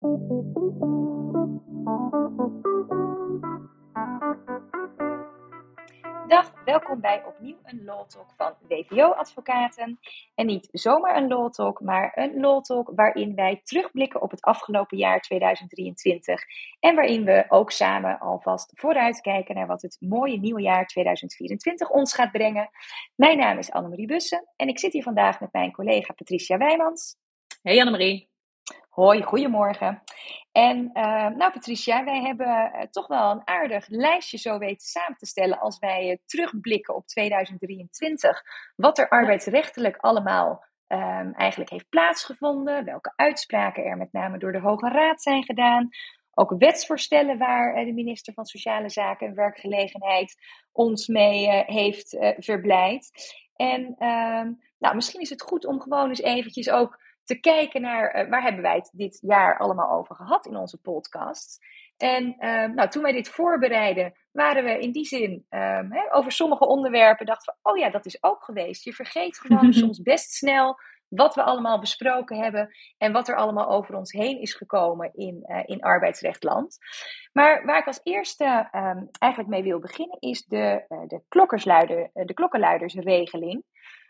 Dag, welkom bij opnieuw een Law Talk van WVO Advocaten. En niet zomaar een Law Talk, maar een Law Talk waarin wij terugblikken op het afgelopen jaar 2023. En waarin we ook samen alvast vooruitkijken naar wat het mooie nieuwe jaar 2024 ons gaat brengen. Mijn naam is Annemarie Bussen en ik zit hier vandaag met mijn collega Patricia Wijmans. Hey Annemarie. Hoi, goedemorgen. En uh, nou Patricia, wij hebben uh, toch wel een aardig lijstje zo weten samen te stellen als wij uh, terugblikken op 2023. Wat er arbeidsrechtelijk allemaal um, eigenlijk heeft plaatsgevonden, welke uitspraken er met name door de Hoge Raad zijn gedaan. Ook wetsvoorstellen waar de minister van Sociale Zaken en Werkgelegenheid ons mee heeft verblijd. En um, nou, misschien is het goed om gewoon eens eventjes ook te kijken naar uh, waar hebben wij het dit jaar allemaal over gehad in onze podcast. En uh, nou, toen wij dit voorbereiden, waren we in die zin um, hè, over sommige onderwerpen dachten we, oh ja, dat is ook geweest. Je vergeet gewoon soms best snel wat we allemaal besproken hebben en wat er allemaal over ons heen is gekomen in, uh, in arbeidsrechtland. Maar waar ik als eerste um, eigenlijk mee wil beginnen is de, de, klokkersluider, de klokkenluidersregeling.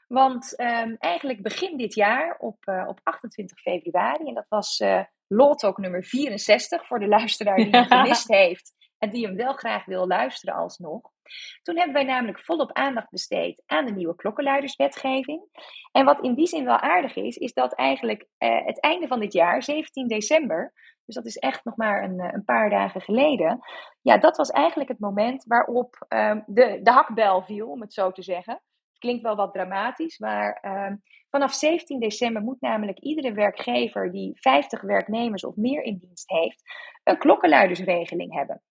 Want um, eigenlijk begin dit jaar, op, uh, op 28 februari, en dat was uh, nummer 64 voor de luisteraar die hem gemist heeft en die hem wel graag wil luisteren alsnog. Toen hebben wij namelijk volop aandacht besteed aan de nieuwe klokkenluiderswetgeving. En wat in die zin wel aardig is, is dat eigenlijk uh, het einde van dit jaar, 17 december, dus dat is echt nog maar een, een paar dagen geleden. Ja, dat was eigenlijk het moment waarop um, de, de hakbel viel, om het zo te zeggen. Klinkt wel wat dramatisch, maar uh, vanaf 17 december moet namelijk iedere werkgever die 50 werknemers of meer in dienst heeft, een klokkenluidersregeling hebben.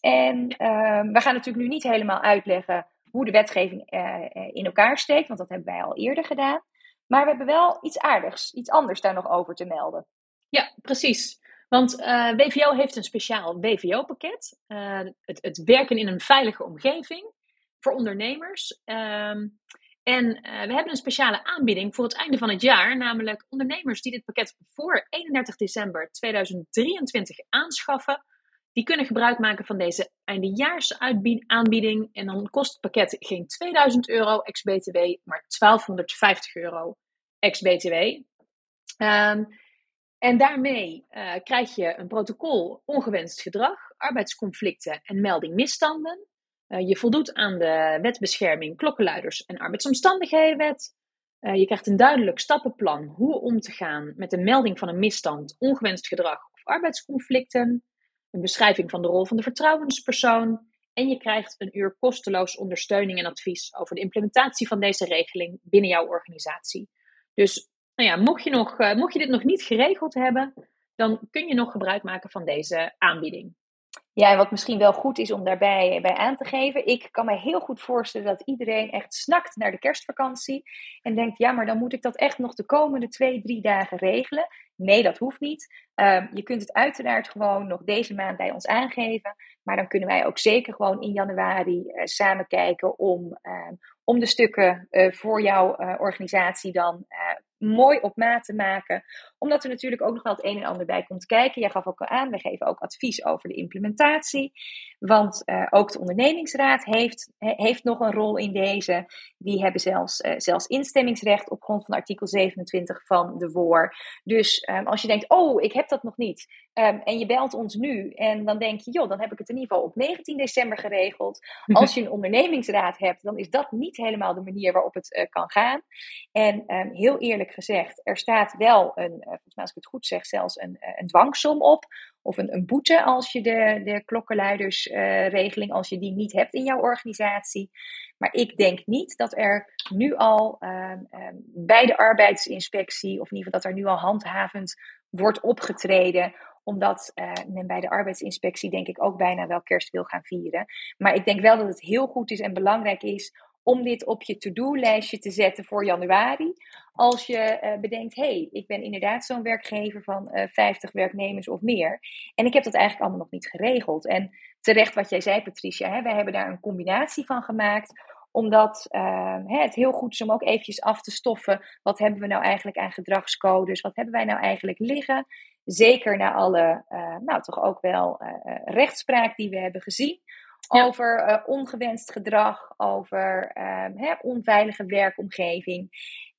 En uh, we gaan natuurlijk nu niet helemaal uitleggen hoe de wetgeving uh, in elkaar steekt, want dat hebben wij al eerder gedaan. Maar we hebben wel iets aardigs, iets anders daar nog over te melden. Ja, precies. Want uh, WVO heeft een speciaal WVO-pakket. Uh, het, het werken in een veilige omgeving voor ondernemers. Um, en uh, we hebben een speciale aanbieding voor het einde van het jaar, namelijk ondernemers die dit pakket voor 31 december 2023 aanschaffen, die kunnen gebruik maken van deze eindejaarsaanbieding. En dan kost het pakket geen 2000 euro ex-BTW, maar 1250 euro ex-BTW. Um, en daarmee uh, krijg je een protocol ongewenst gedrag, arbeidsconflicten en melding misstanden. Uh, je voldoet aan de wetbescherming klokkenluiders en arbeidsomstandighedenwet. Uh, je krijgt een duidelijk stappenplan hoe om te gaan met de melding van een misstand, ongewenst gedrag of arbeidsconflicten. Een beschrijving van de rol van de vertrouwenspersoon. En je krijgt een uur kosteloos ondersteuning en advies over de implementatie van deze regeling binnen jouw organisatie. Dus nou ja, mocht, je nog, uh, mocht je dit nog niet geregeld hebben, dan kun je nog gebruik maken van deze aanbieding. Ja, en wat misschien wel goed is om daarbij bij aan te geven. Ik kan me heel goed voorstellen dat iedereen echt snakt naar de kerstvakantie. En denkt, ja, maar dan moet ik dat echt nog de komende twee, drie dagen regelen. Nee, dat hoeft niet. Um, je kunt het uiteraard gewoon nog deze maand bij ons aangeven. Maar dan kunnen wij ook zeker gewoon in januari uh, samen kijken om, uh, om de stukken uh, voor jouw organisatie dan mooi op maat te maken. Omdat er natuurlijk ook nog wel het een en ander bij komt kijken. Jij gaf ook al aan, we geven ook advies over de implementatie. Want ook de ondernemingsraad heeft, heeft nog een rol in deze. Die hebben zelfs, zelfs instemmingsrecht op grond van artikel 27 van de WOR. Dus um, als je denkt, oh, ik heb dat nog niet. Um, en je belt ons nu en dan denk je, joh, dan heb ik het in ieder geval op 19 december geregeld. Als je een ondernemingsraad hebt, dan is dat niet helemaal de manier waarop het uh, kan gaan. En um, heel eerlijk gezegd, er staat wel een, volgens mij als ik het goed zeg, zelfs een, een dwangsom op of een, een boete als je de, de klokkenluidersregeling, als je die niet hebt in jouw organisatie. Maar ik denk niet dat er nu al uh, uh, bij de arbeidsinspectie, of in ieder geval dat er nu al handhavend wordt opgetreden omdat uh, men bij de arbeidsinspectie denk ik ook bijna wel kerst wil gaan vieren. Maar ik denk wel dat het heel goed is en belangrijk is om dit op je to-do-lijstje te zetten voor januari. Als je uh, bedenkt, hé, hey, ik ben inderdaad zo'n werkgever van uh, 50 werknemers of meer. En ik heb dat eigenlijk allemaal nog niet geregeld. En terecht wat jij zei, Patricia, hè, wij hebben daar een combinatie van gemaakt omdat uh, het heel goed is om ook eventjes af te stoffen. Wat hebben we nou eigenlijk aan gedragscodes? Wat hebben wij nou eigenlijk liggen? Zeker na alle, nou toch ook wel rechtspraak die we hebben gezien. Over ongewenst gedrag, over ehm, hè, onveilige werkomgeving.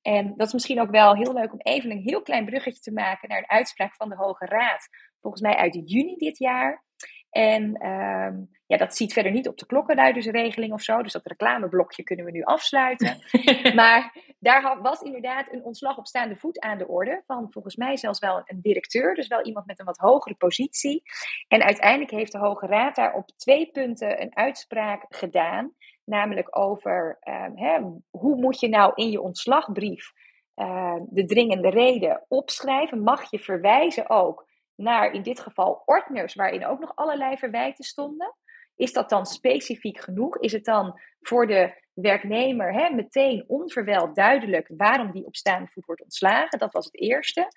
En dat is misschien ook wel heel leuk om even een heel klein bruggetje te maken naar een uitspraak van de Hoge Raad. Volgens mij uit juni dit jaar. En ehm, ja, dat ziet verder niet op de klokkenluidersregeling of zo. Dus dat reclameblokje kunnen we nu afsluiten. maar daar was inderdaad een ontslag op staande voet aan de orde. Van volgens mij zelfs wel een directeur. Dus wel iemand met een wat hogere positie. En uiteindelijk heeft de Hoge Raad daar op twee punten een uitspraak gedaan. Namelijk over um, hè, hoe moet je nou in je ontslagbrief uh, de dringende reden opschrijven. Mag je verwijzen ook naar in dit geval ordners waarin ook nog allerlei verwijten stonden. Is dat dan specifiek genoeg? Is het dan voor de werknemer hè, meteen onverweld duidelijk waarom die op staande voet wordt ontslagen? Dat was het eerste.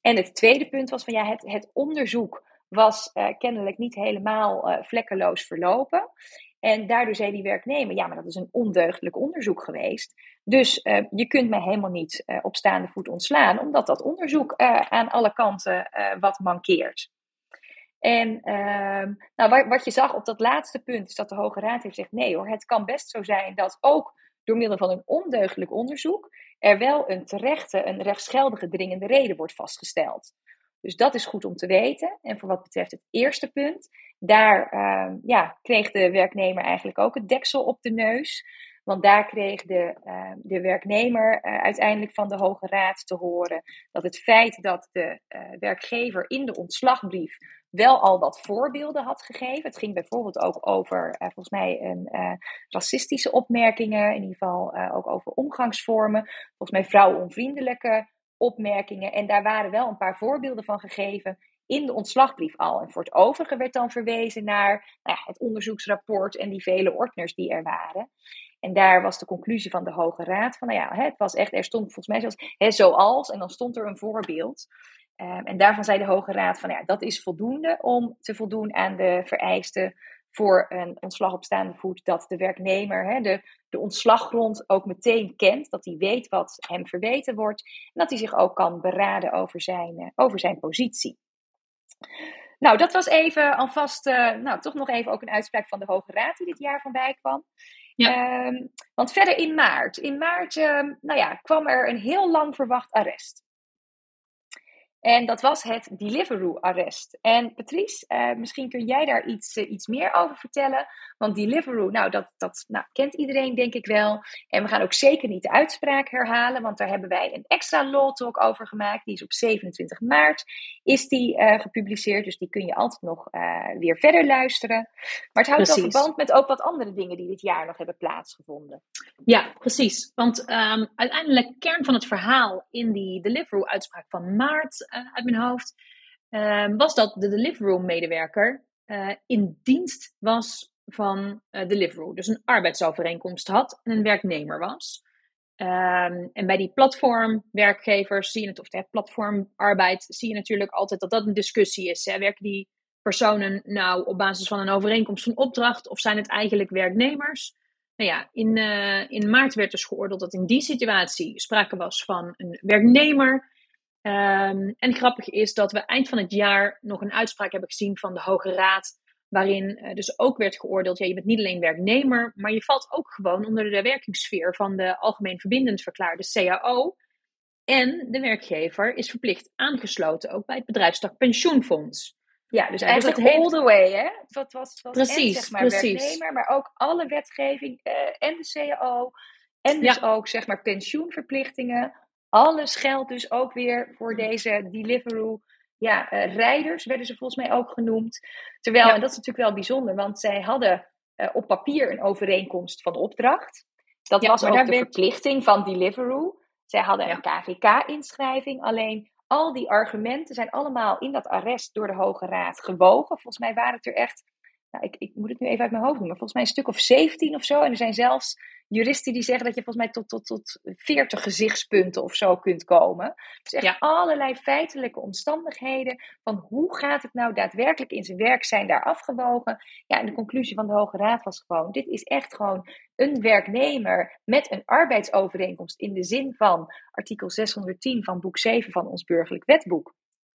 En het tweede punt was van ja, het, het onderzoek was uh, kennelijk niet helemaal uh, vlekkeloos verlopen. En daardoor zei die werknemer, ja, maar dat is een ondeugdelijk onderzoek geweest. Dus uh, je kunt mij helemaal niet uh, op staande voet ontslaan, omdat dat onderzoek uh, aan alle kanten wat mankeert. En ehm, nou, wat je zag op dat laatste punt, is dat de Hoge Raad heeft gezegd: nee hoor, het kan best zo zijn dat ook door middel van een ondeugdelijk onderzoek er wel een terechte, een rechtsgeldige dringende reden wordt vastgesteld. Dus dat is goed om te weten. En voor wat betreft het eerste punt, daar uh, ja, kreeg de werknemer eigenlijk ook het deksel op de neus. Want daar kreeg de, uh, de werknemer uh, uiteindelijk van de Hoge Raad te horen dat het feit dat de uh, werkgever in de ontslagbrief wel al wat voorbeelden had gegeven. Het ging bijvoorbeeld ook over, volgens mij, een, racistische opmerkingen, in ieder geval ook over omgangsvormen. Volgens mij vrouwenonvriendelijke opmerkingen. En daar waren wel een paar voorbeelden van gegeven in de ontslagbrief al. En voor het overige werd dan verwezen naar nou ja, het onderzoeksrapport en die vele ordners die er waren. En daar was de conclusie van de Hoge Raad van, nou ja, het was echt, er stond volgens mij zelfs, hè, zoals, en dan stond er een voorbeeld. Um, en daarvan zei de Hoge Raad van, ja, dat is voldoende om te voldoen aan de vereisten voor een ontslag op staande voet, dat de werknemer hè, de, de ontslaggrond ook meteen kent, dat hij weet wat hem verweten wordt en dat hij zich ook kan beraden over zijn, uh, over zijn positie. Nou, dat was even alvast, uh, nou, toch nog even ook een uitspraak van de Hoge Raad die dit jaar voorbij kwam. Ja. Um, want verder in maart. In maart uh, nou ja, kwam er een heel lang verwacht arrest. En dat was het Deliveroo-arrest. En Patrice, uh, misschien kun jij daar iets, uh, iets meer over vertellen. Want Deliveroo, nou, dat, dat nou, kent iedereen denk ik wel. En we gaan ook zeker niet de uitspraak herhalen, want daar hebben wij een extra law talk over gemaakt. Die is op 27 maart is die, uh, gepubliceerd, dus die kun je altijd nog weer verder luisteren. Maar het houdt precies. wel verband met ook wat andere dingen die dit jaar nog hebben plaatsgevonden. Ja, precies. Want um, uiteindelijk, kern van het verhaal in die Deliveroo-uitspraak van maart uit mijn hoofd, uh, was dat de Deliveroo-medewerker uh, in dienst was van Deliveroo. Dus een arbeidsovereenkomst had en een werknemer was. Um, en bij die platformwerkgevers zie je het, of de platformarbeid, zie je natuurlijk altijd dat dat een discussie is. Hè? Werken die personen nou op basis van een overeenkomst van opdracht of zijn het eigenlijk werknemers? Nou ja, in, in maart werd dus geoordeeld dat in die situatie sprake was van een werknemer Um, en grappig is dat we eind van het jaar nog een uitspraak hebben gezien van de Hoge Raad. Waarin uh, dus ook werd geoordeeld, ja, je bent niet alleen werknemer, maar je valt ook gewoon onder de werkingssfeer van de algemeen verbindend verklaarde CAO. En de werkgever is verplicht aangesloten ook bij het bedrijfstak pensioenfonds. Ja, dus eigenlijk het all the way, hè? Dat was, was precies, en, zeg maar, precies. werknemer, maar ook alle wetgeving uh, en de CAO. En dus ja. ook, zeg maar, pensioenverplichtingen alles geldt dus ook weer voor mm. deze Deliveroo ja, uh, rijders, werden ze volgens mij ook genoemd. Terwijl, en dat is natuurlijk wel bijzonder, want zij hadden uh, op papier een overeenkomst van opdracht. Dat ja, was ook de verplichting van Deliveroo. Zij hadden een KVK-inschrijving, alleen al die argumenten zijn allemaal in dat arrest door de Hoge Raad gewogen. Volgens mij waren het er echt nou, ik, ik moet het nu even uit mijn hoofd doen, maar volgens mij een stuk of 17 of zo. En er zijn zelfs juristen die zeggen dat je volgens mij tot, tot, tot 40 gezichtspunten of zo kunt komen. Dus echt ja. allerlei feitelijke omstandigheden van hoe gaat het nou daadwerkelijk in zijn werk zijn daar afgewogen. Ja, en de conclusie van de Hoge Raad was gewoon, dit is echt gewoon een werknemer met een arbeidsovereenkomst in de zin van artikel 610 van boek 7 van ons burgerlijk wetboek.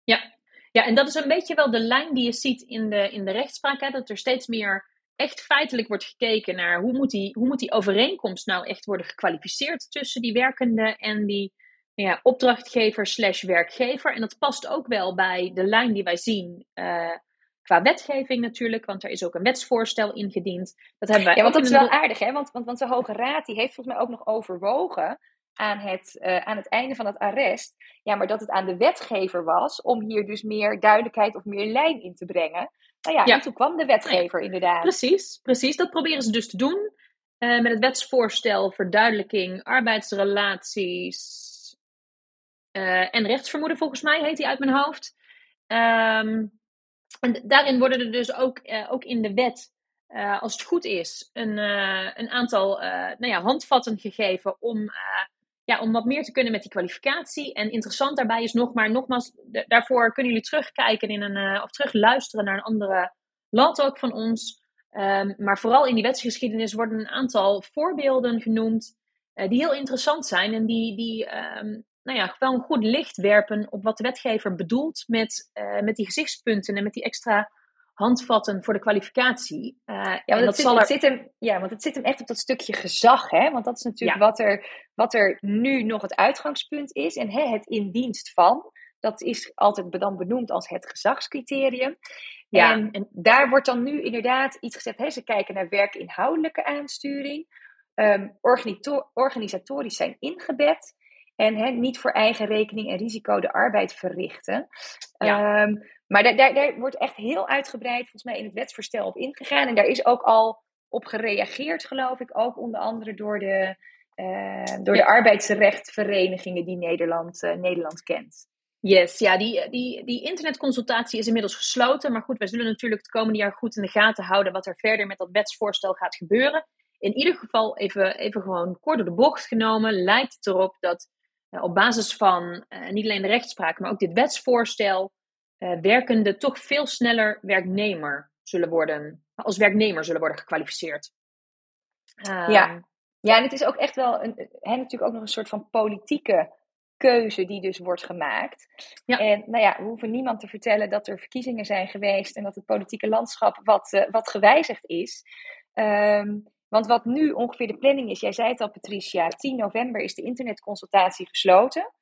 Ja, Ja, en dat is een beetje wel de lijn die je ziet in de, in de rechtspraak. Hè, dat er steeds meer echt feitelijk wordt gekeken naar hoe moet, die, hoe moet die overeenkomst nou echt worden gekwalificeerd tussen die werkende en die ja, opdrachtgever slash werkgever. En dat past ook wel bij de lijn die wij zien uh, qua wetgeving natuurlijk, want er is ook een wetsvoorstel ingediend. Dat hebben wij ja, want dat is wel aardig, hè? Want, want, want de Hoge Raad die heeft volgens mij ook nog overwogen aan het, uh, aan het einde van het arrest. Ja, maar dat het aan de wetgever was om hier dus meer duidelijkheid of meer lijn in te brengen. Nou ja, en toen kwam de wetgever inderdaad. Precies, precies. Dat proberen ze dus te doen. Uh, met het wetsvoorstel verduidelijking arbeidsrelaties uh, en rechtsvermoeden, volgens mij heet die uit mijn hoofd. Um, en daarin worden er dus ook, uh, ook in de wet, als het goed is, een, een aantal nou ja, handvatten gegeven om ja, om wat meer te kunnen met die kwalificatie. En interessant daarbij is nog maar, nogmaals, daarvoor kunnen jullie terugkijken in een, uh, of terugluisteren naar een andere law van ons. Um, maar vooral in die wetsgeschiedenis worden een aantal voorbeelden genoemd uh, die heel interessant zijn en die, die um, nou ja, wel een goed licht werpen op wat de wetgever bedoelt met, uh, met die gezichtspunten en met die extra handvatten voor de kwalificatie. Uh, ja, want het, zit, zit hem, ja, want het zit hem echt op dat stukje gezag, hè? Want dat is natuurlijk wat, er, wat er nu nog het uitgangspunt is. En hè, het in dienst van, dat is altijd dan benoemd als het gezagscriterium. Ja. En, en daar wordt dan nu inderdaad iets gezegd. Hè, ze kijken naar werkinhoudelijke aansturing. Um, organisatorisch zijn ingebed. En hè, niet voor eigen rekening en risico de arbeid verrichten. Ja. Um, maar daar, daar, daar wordt echt heel uitgebreid, volgens mij, in het wetsvoorstel op ingegaan. En daar is ook al op gereageerd, geloof ik. Ook onder andere door de, uh, door de arbeidsrechtverenigingen die Nederland, uh, Nederland kent. Yes, ja, die, die, die internetconsultatie is inmiddels gesloten. Maar goed, wij zullen natuurlijk het komende jaar goed in de gaten houden wat er verder met dat wetsvoorstel gaat gebeuren. In ieder geval, even, even gewoon kort door de bocht genomen, lijkt het erop dat op basis van niet alleen de rechtspraak, maar ook dit wetsvoorstel uh, werkenden toch veel sneller werknemer zullen worden, als werknemer zullen worden gekwalificeerd. Um, ja. ja, en het is ook echt wel een, hè, natuurlijk ook nog een soort van politieke keuze die dus wordt gemaakt. Ja. En nou ja, we hoeven niemand te vertellen dat er verkiezingen zijn geweest en dat het politieke landschap wat, uh, wat gewijzigd is. Um, want wat nu ongeveer de planning is, jij zei het al Patricia, 10 november is de internetconsultatie gesloten.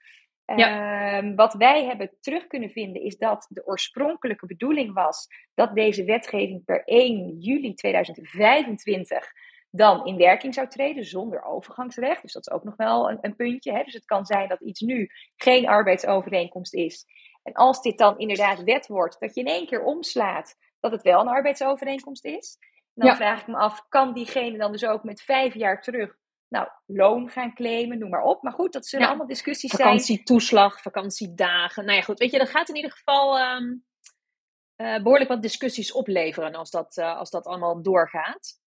Ja. Um, wat wij hebben terug kunnen vinden is dat de oorspronkelijke bedoeling was dat deze wetgeving per 1 juli 2025 dan in werking zou treden zonder overgangsrecht. Dus dat is ook nog wel een, een puntje. Hè? Dus het kan zijn dat iets nu geen arbeidsovereenkomst is. En als dit dan inderdaad wet wordt, dat je in één keer omslaat dat het wel een arbeidsovereenkomst is. Dan vraag ik me af, kan diegene dan dus ook met vijf jaar terug nou, loon gaan claimen, noem maar op. Maar goed, dat zullen allemaal discussies zijn. Vakantietoeslag, vakantiedagen. Nou ja, goed, weet je, dat gaat in ieder geval um, uh, behoorlijk wat discussies opleveren als dat, uh, als dat allemaal doorgaat.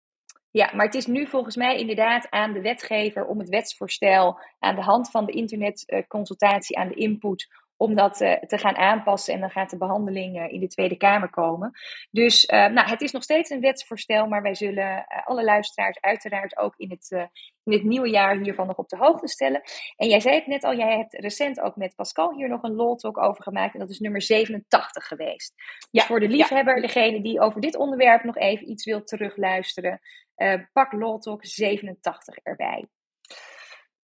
Ja, maar het is nu volgens mij inderdaad aan de wetgever om het wetsvoorstel aan de hand van de internetconsultatie, aan de input, om dat uh, te gaan aanpassen. En dan gaat de behandeling uh, in de Tweede Kamer komen. Dus uh, nou, het is nog steeds een wetsvoorstel, maar wij zullen alle luisteraars uiteraard ook in het, in het nieuwe jaar hiervan nog op de hoogte stellen. En jij zei het net al, jij hebt recent ook met Pascal hier nog een talk over gemaakt. En dat is nummer 87 geweest. Dus ja, voor de liefhebber, ja. degene die over dit onderwerp nog even iets wil terugluisteren, pak talk 87 erbij.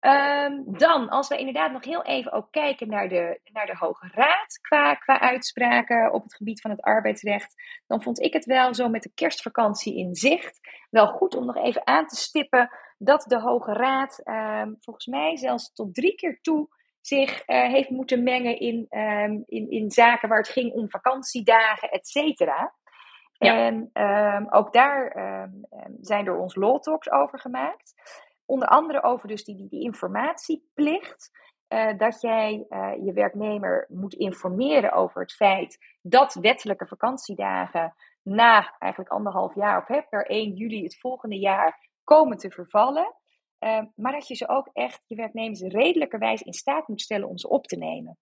Um, dan, als we inderdaad nog heel even ook kijken naar de, naar de Hoge Raad qua, qua uitspraken op het gebied van het arbeidsrecht, dan vond ik het wel zo met de kerstvakantie in zicht wel goed om nog even aan te stippen dat de Hoge Raad um, volgens mij zelfs tot drie keer toe zich uh, heeft moeten mengen in, um, in, in zaken waar het ging om vakantiedagen, et cetera. Ja. En ook daar zijn door ons law talks over gemaakt. Onder andere over dus die, die, informatieplicht. Uh, dat jij uh, je werknemer moet informeren over het feit dat wettelijke vakantiedagen na eigenlijk anderhalf jaar of hè, per 1 juli het volgende jaar komen te vervallen. Uh, maar dat je ze ook echt, je werknemers redelijkerwijs in staat moet stellen om ze op te nemen.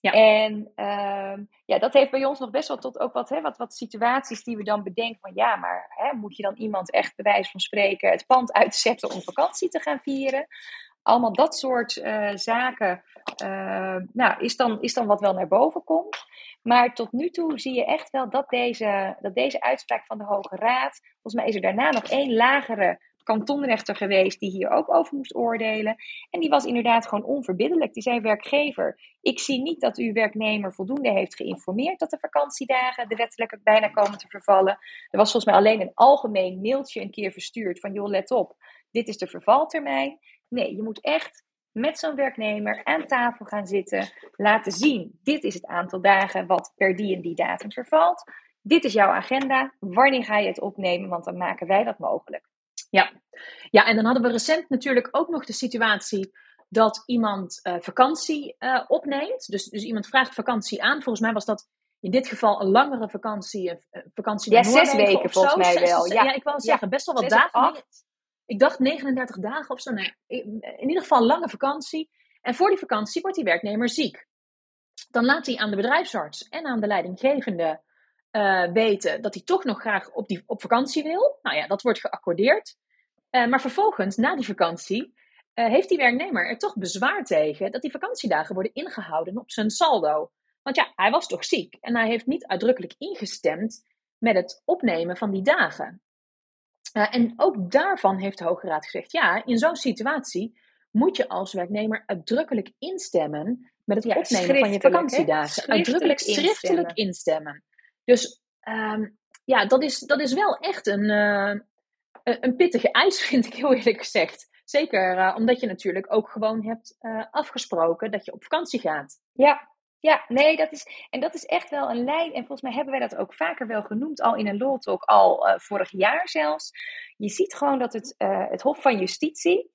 Ja. En uh, ja, dat heeft bij ons nog best wel tot ook wat, hè, wat, wat situaties die we dan bedenken van ja, maar hè, moet je dan iemand echt bij wijze van spreken het pand uitzetten om vakantie te gaan vieren? allemaal dat soort uh, zaken uh, nou, is, dan, is dan wat wel naar boven komt. Maar tot nu toe zie je echt wel dat deze, dat deze uitspraak van de Hoge Raad, volgens mij is er daarna nog één lagere kantonrechter geweest die hier ook over moest oordelen. En die was inderdaad gewoon onverbiddelijk. Die zei werkgever, ik zie niet dat uw werknemer voldoende heeft geïnformeerd dat de vakantiedagen de wettelijke bijna komen te vervallen. Er was volgens mij alleen een algemeen mailtje een keer verstuurd van joh, let op, dit is de vervaltermijn. Nee, je moet echt met zo'n werknemer aan tafel gaan zitten, laten zien, dit is het aantal dagen wat per die en die datum vervalt. Dit is jouw agenda. Wanneer ga je het opnemen? Want dan maken wij dat mogelijk. Ja. ja, en dan hadden we recent natuurlijk ook nog de situatie dat iemand uh, vakantie uh, opneemt. Dus, dus iemand vraagt vakantie aan. Volgens mij was dat in dit geval een langere vakantie. Een vakantie ja, zes weken volgens mij wel. Ja. ja, ik wou zeggen, best wel wat dagen. Ik dacht 39 dagen of zo. Nee, in ieder geval een lange vakantie. En voor die vakantie wordt die werknemer ziek. Dan laat hij aan de bedrijfsarts en aan de leidinggevende uh, weten dat hij toch nog graag op, die, op vakantie wil. Nou ja, dat wordt geaccordeerd. Uh, maar vervolgens, na die vakantie, uh, heeft die werknemer er toch bezwaar tegen dat die vakantiedagen worden ingehouden op zijn saldo. Want ja, hij was toch ziek en hij heeft niet uitdrukkelijk ingestemd met het opnemen van die dagen. en ook daarvan heeft de Hoge Raad gezegd: ja, in zo'n situatie moet je als werknemer uitdrukkelijk instemmen met het opnemen van je vakantiedagen. Uitdrukkelijk schriftelijk instemmen. Dus um, ja, dat is, dat is wel echt een, uh, een pittige eis, vind ik heel eerlijk gezegd. Zeker uh, omdat je natuurlijk ook gewoon hebt uh, afgesproken dat je op vakantie gaat. Ja, ja, nee, dat is, en dat is echt wel een lijn. En volgens mij hebben wij dat ook vaker wel genoemd, al in een Law Talk, al vorig jaar zelfs. Je ziet gewoon dat het, het Hof van Justitie,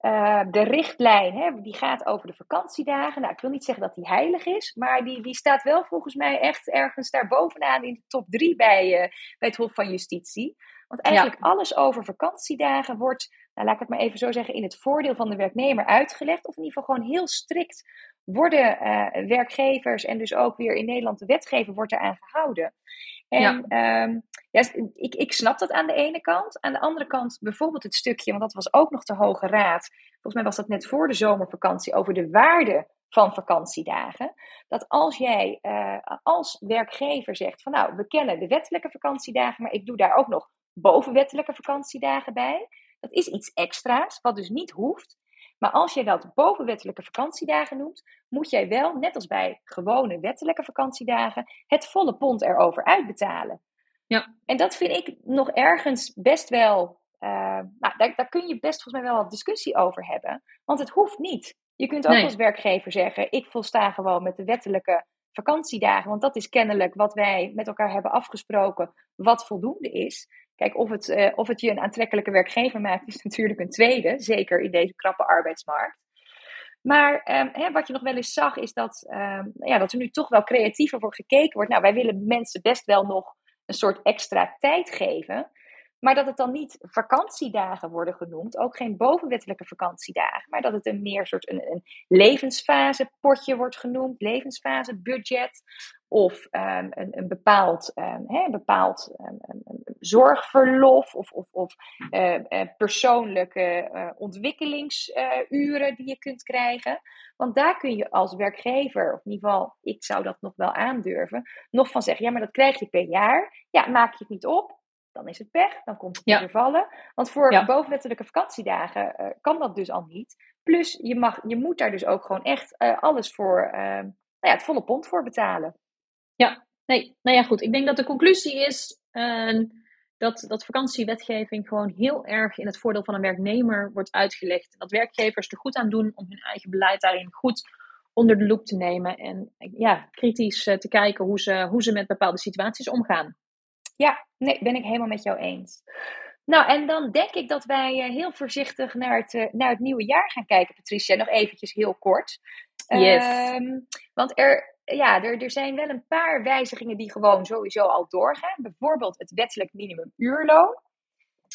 uh, de richtlijn, hè, die gaat over de vakantiedagen. Nou, ik wil niet zeggen dat die heilig is, maar die, die staat wel volgens mij echt ergens daar bovenaan in de top drie bij, uh, bij het Hof van Justitie. Want eigenlijk alles over vakantiedagen wordt, nou, laat ik het maar even zo zeggen, in het voordeel van de werknemer uitgelegd. Of in ieder geval gewoon heel strikt worden uh, werkgevers en dus ook weer in Nederland de wetgever wordt eraan gehouden. En ja. Um, ja, ik, ik snap dat aan de ene kant. Aan de andere kant bijvoorbeeld het stukje, want dat was ook nog de Hoge Raad. Volgens mij was dat net voor de zomervakantie over de waarde van vakantiedagen. Dat als jij uh, als werkgever zegt van nou, we kennen de wettelijke vakantiedagen, maar ik doe daar ook nog bovenwettelijke vakantiedagen bij. Dat is iets extra's, wat dus niet hoeft. Maar als jij dat bovenwettelijke vakantiedagen noemt, moet jij wel, net als bij gewone wettelijke vakantiedagen, het volle pond erover uitbetalen. Ja. En dat vind ik nog ergens best wel. Uh, nou, daar, daar kun je best volgens mij wel wat discussie over hebben. Want het hoeft niet. Je kunt ook als werkgever zeggen: ik volsta gewoon met de wettelijke vakantiedagen. Want dat is kennelijk wat wij met elkaar hebben afgesproken, wat voldoende is. Kijk, of het, uh, of het je een aantrekkelijke werkgever maakt, is natuurlijk een tweede. Zeker in deze krappe arbeidsmarkt. Maar um, hè, wat je nog wel eens zag, is dat, um, ja, dat er nu toch wel creatiever voor gekeken wordt. Nou, wij willen mensen best wel nog een soort extra tijd geven. Maar dat het dan niet vakantiedagen worden genoemd, ook geen bovenwettelijke vakantiedagen, maar dat het een meer soort een, een levensfasepotje wordt genoemd, levensfasebudget, of um, een, een, bepaald, um, hè, bepaald um, zorgverlof of, of, of uh, uh, persoonlijke uh, ontwikkelingsuren die je kunt krijgen. Want daar kun je als werkgever, of in ieder geval, ik zou dat nog wel aandurven, nog van zeggen: ja, maar dat krijg je per jaar. Ja, maak je het niet op, dan is het pech, dan komt het ja. vervallen. Want voor ja. bovenwettelijke vakantiedagen kan dat dus al niet. Plus, je, mag, je moet daar dus ook gewoon echt alles voor, nou ja, het volle pond voor betalen. Ja, nee, nou ja, goed. Ik denk dat de conclusie is dat, dat vakantiewetgeving gewoon heel erg in het voordeel van een werknemer wordt uitgelegd. Dat werkgevers er goed aan doen om hun eigen beleid daarin goed onder de loep te nemen. En ja, kritisch te kijken hoe ze, hoe ze met bepaalde situaties omgaan. Ja, nee, ben ik helemaal met jou eens. Nou, en dan denk ik dat wij eh, heel voorzichtig naar het, uh, naar het nieuwe jaar gaan kijken, Patricia. Nog eventjes heel kort. Yes. Um, want er, ja, er, er zijn wel een paar wijzigingen die gewoon sowieso al doorgaan. Bijvoorbeeld het wettelijk minimumuurloon.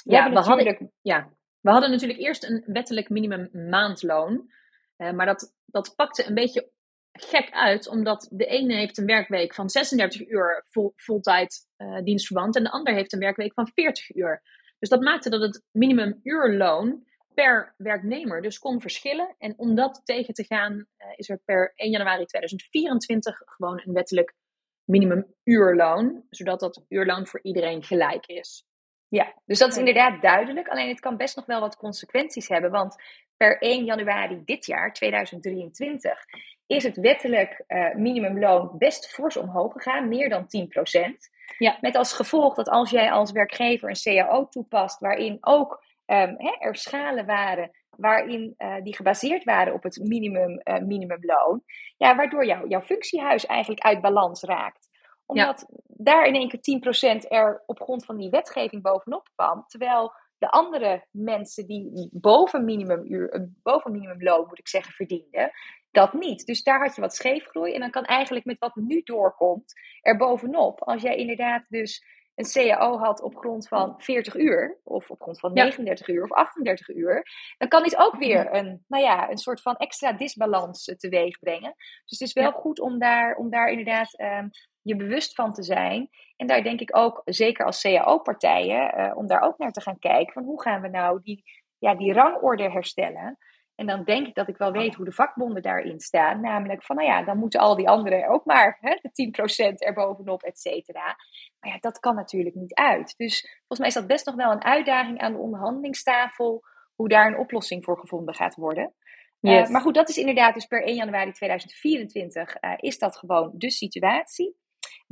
Ja, we, natuurlijk... hadden, ja, we hadden natuurlijk eerst een wettelijk minimum maandloon. Uh, maar dat, dat pakte een beetje gek uit, omdat de ene heeft een werkweek van 36 uur vol, voltijd uh, dienstverband en de ander heeft een werkweek van 40 uur. Dus dat maakte dat het minimumuurloon per werknemer dus kon verschillen. En om dat tegen te gaan, eh, is er per 1 januari 2024 gewoon een wettelijk minimumuurloon, zodat dat uurloon voor iedereen gelijk is. Ja, dus dat is inderdaad duidelijk. Alleen het kan best nog wel wat consequenties hebben. Want per 1 januari dit jaar, 2023, is het wettelijk uh, minimumloon best fors omhoog gegaan, meer dan 10%. Ja. Met als gevolg dat als jij als werkgever een CAO toepast, waarin ook um, hè, er schalen waren waarin uh, die gebaseerd waren op het minimum, uh, minimumloon, ja, waardoor jou, jouw functiehuis eigenlijk uit balans raakt omdat daar in één keer 10% er op grond van die wetgeving bovenop kwam. Terwijl de andere mensen die boven, minimumuur, eh, boven minimumloon, moet ik zeggen, verdienden, dat niet. Dus daar had je wat scheefgroei. En dan kan eigenlijk met wat nu doorkomt, er bovenop, als jij inderdaad dus een CAO had op grond van 40 uur, of op grond van 39 uur of 38 uur, dan kan dit ook weer een, nou ja, een soort van extra disbalans teweeg brengen. Dus het is wel goed om daar, om daar inderdaad um, je bewust van te zijn. En daar denk ik ook, zeker als CAO-partijen, uh, om daar ook naar te gaan kijken. Van hoe gaan we nou die, ja, die rangorde herstellen? En dan denk ik dat ik wel weet hoe de vakbonden daarin staan. Namelijk van, nou ja, dan moeten al die anderen ook maar hè, de 10% erbovenop, et cetera. Maar ja, dat kan natuurlijk niet uit. Dus volgens mij is dat best nog wel een uitdaging aan de onderhandelingstafel. Hoe daar een oplossing voor gevonden gaat worden. Uh, maar goed, dat is inderdaad dus per 1 januari 2024 uh, is dat gewoon de situatie.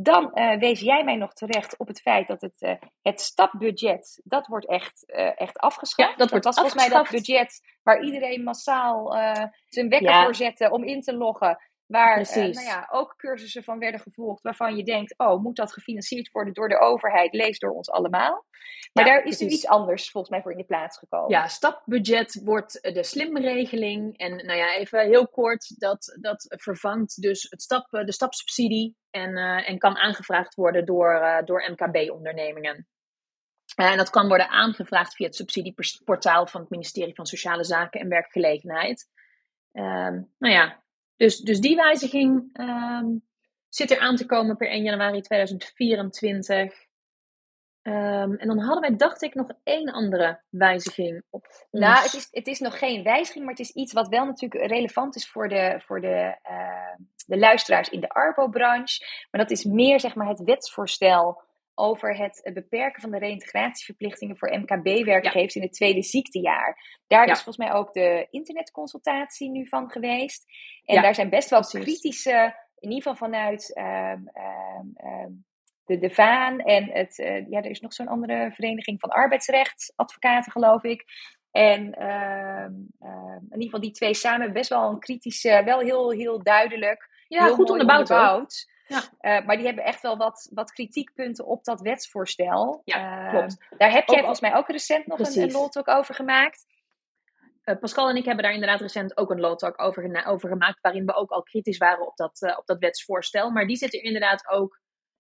Dan uh, wees jij mij nog terecht op het feit dat het, uh, het stapbudget, dat wordt echt, uh, echt afgeschaft. Ja, dat, wordt was volgens mij dat budget waar iedereen massaal zijn wekker ja. voor zette om in te loggen. Waar nou ja, ook cursussen van werden gevolgd waarvan je denkt, oh, moet dat gefinancierd worden door de overheid? Lees door ons allemaal. Maar ja, daar is er iets anders volgens mij voor in de plaats gekomen. Ja, stapbudget wordt de slimregeling. En nou ja, even heel kort, dat, dat vervangt dus het stap, de stapsubsidie en, uh, en kan aangevraagd worden door, uh, door MKB-ondernemingen. Uh, en dat kan worden aangevraagd via het subsidieportaal van het ministerie van Sociale Zaken en Werkgelegenheid. Ehm, nou ja, dus, dus die wijziging um, zit er aan te komen per 1 januari 2024. Um, en dan hadden wij, dacht ik, nog één andere wijziging op. Nou, het is, het is nog geen wijziging, maar het is iets wat wel natuurlijk relevant is voor de, voor de, uh, de luisteraars in de Arbo-branche. Maar dat is meer zeg maar, het wetsvoorstel over het beperken van de reïntegratieverplichtingen voor MKB-werkgevers ja. in het tweede ziektejaar. Daar ja. is volgens mij ook de internetconsultatie nu van geweest. En ja. daar zijn best wel kritische, in ieder geval vanuit um, um, de, de VAAN en het, uh, ja, er is nog zo'n andere vereniging van arbeidsrechtadvocaten, geloof ik. En in ieder geval die twee samen best wel een kritische, wel heel, heel duidelijk. Ja, heel goed onderbouwd. Ja. Uh, maar die hebben echt wel wat, wat kritiekpunten op dat wetsvoorstel. Ja, klopt. Daar heb jij ook, volgens mij ook recent nog precies. een, een law talk over gemaakt. Pascal en ik hebben daar inderdaad recent ook een law talk over, over gemaakt, waarin we ook al kritisch waren op dat, op dat wetsvoorstel. Maar die zit er inderdaad ook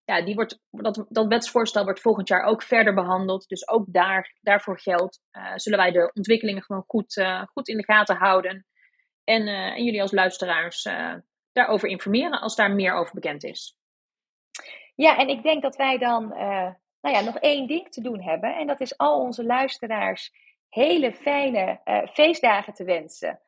ja, die wordt, dat, dat wetsvoorstel wordt volgend jaar ook verder behandeld. Dus ook daar, daarvoor geldt, uh, zullen wij de ontwikkelingen gewoon goed, uh, goed in de gaten houden. En, uh, en jullie als luisteraars daarover informeren als daar meer over bekend is. Ja, en ik denk dat wij dan nou ja, nog één ding te doen hebben. En dat is al onze luisteraars hele fijne feestdagen te wensen.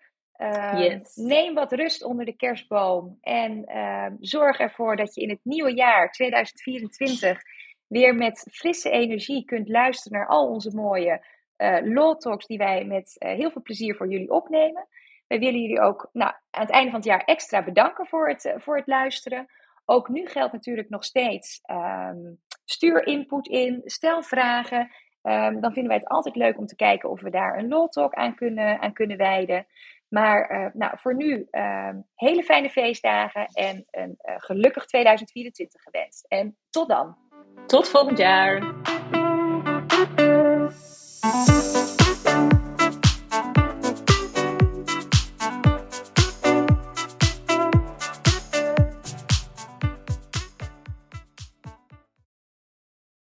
Uh, yes. Neem wat rust onder de kerstboom en uh, zorg ervoor dat je in het nieuwe jaar 2024 weer met frisse energie kunt luisteren naar al onze mooie uh, law talks die wij met heel veel plezier voor jullie opnemen. Wij willen jullie ook nou, aan het einde van het jaar extra bedanken voor het, voor het luisteren. Ook nu geldt natuurlijk nog steeds: um, stuur input in, stel vragen. Um, dan vinden wij het altijd leuk om te kijken of we daar een law talk aan kunnen, aan kunnen wijden. Maar uh, nou, voor nu uh, hele fijne feestdagen en een uh, gelukkig 2024 gewenst. En tot dan. Tot volgend jaar.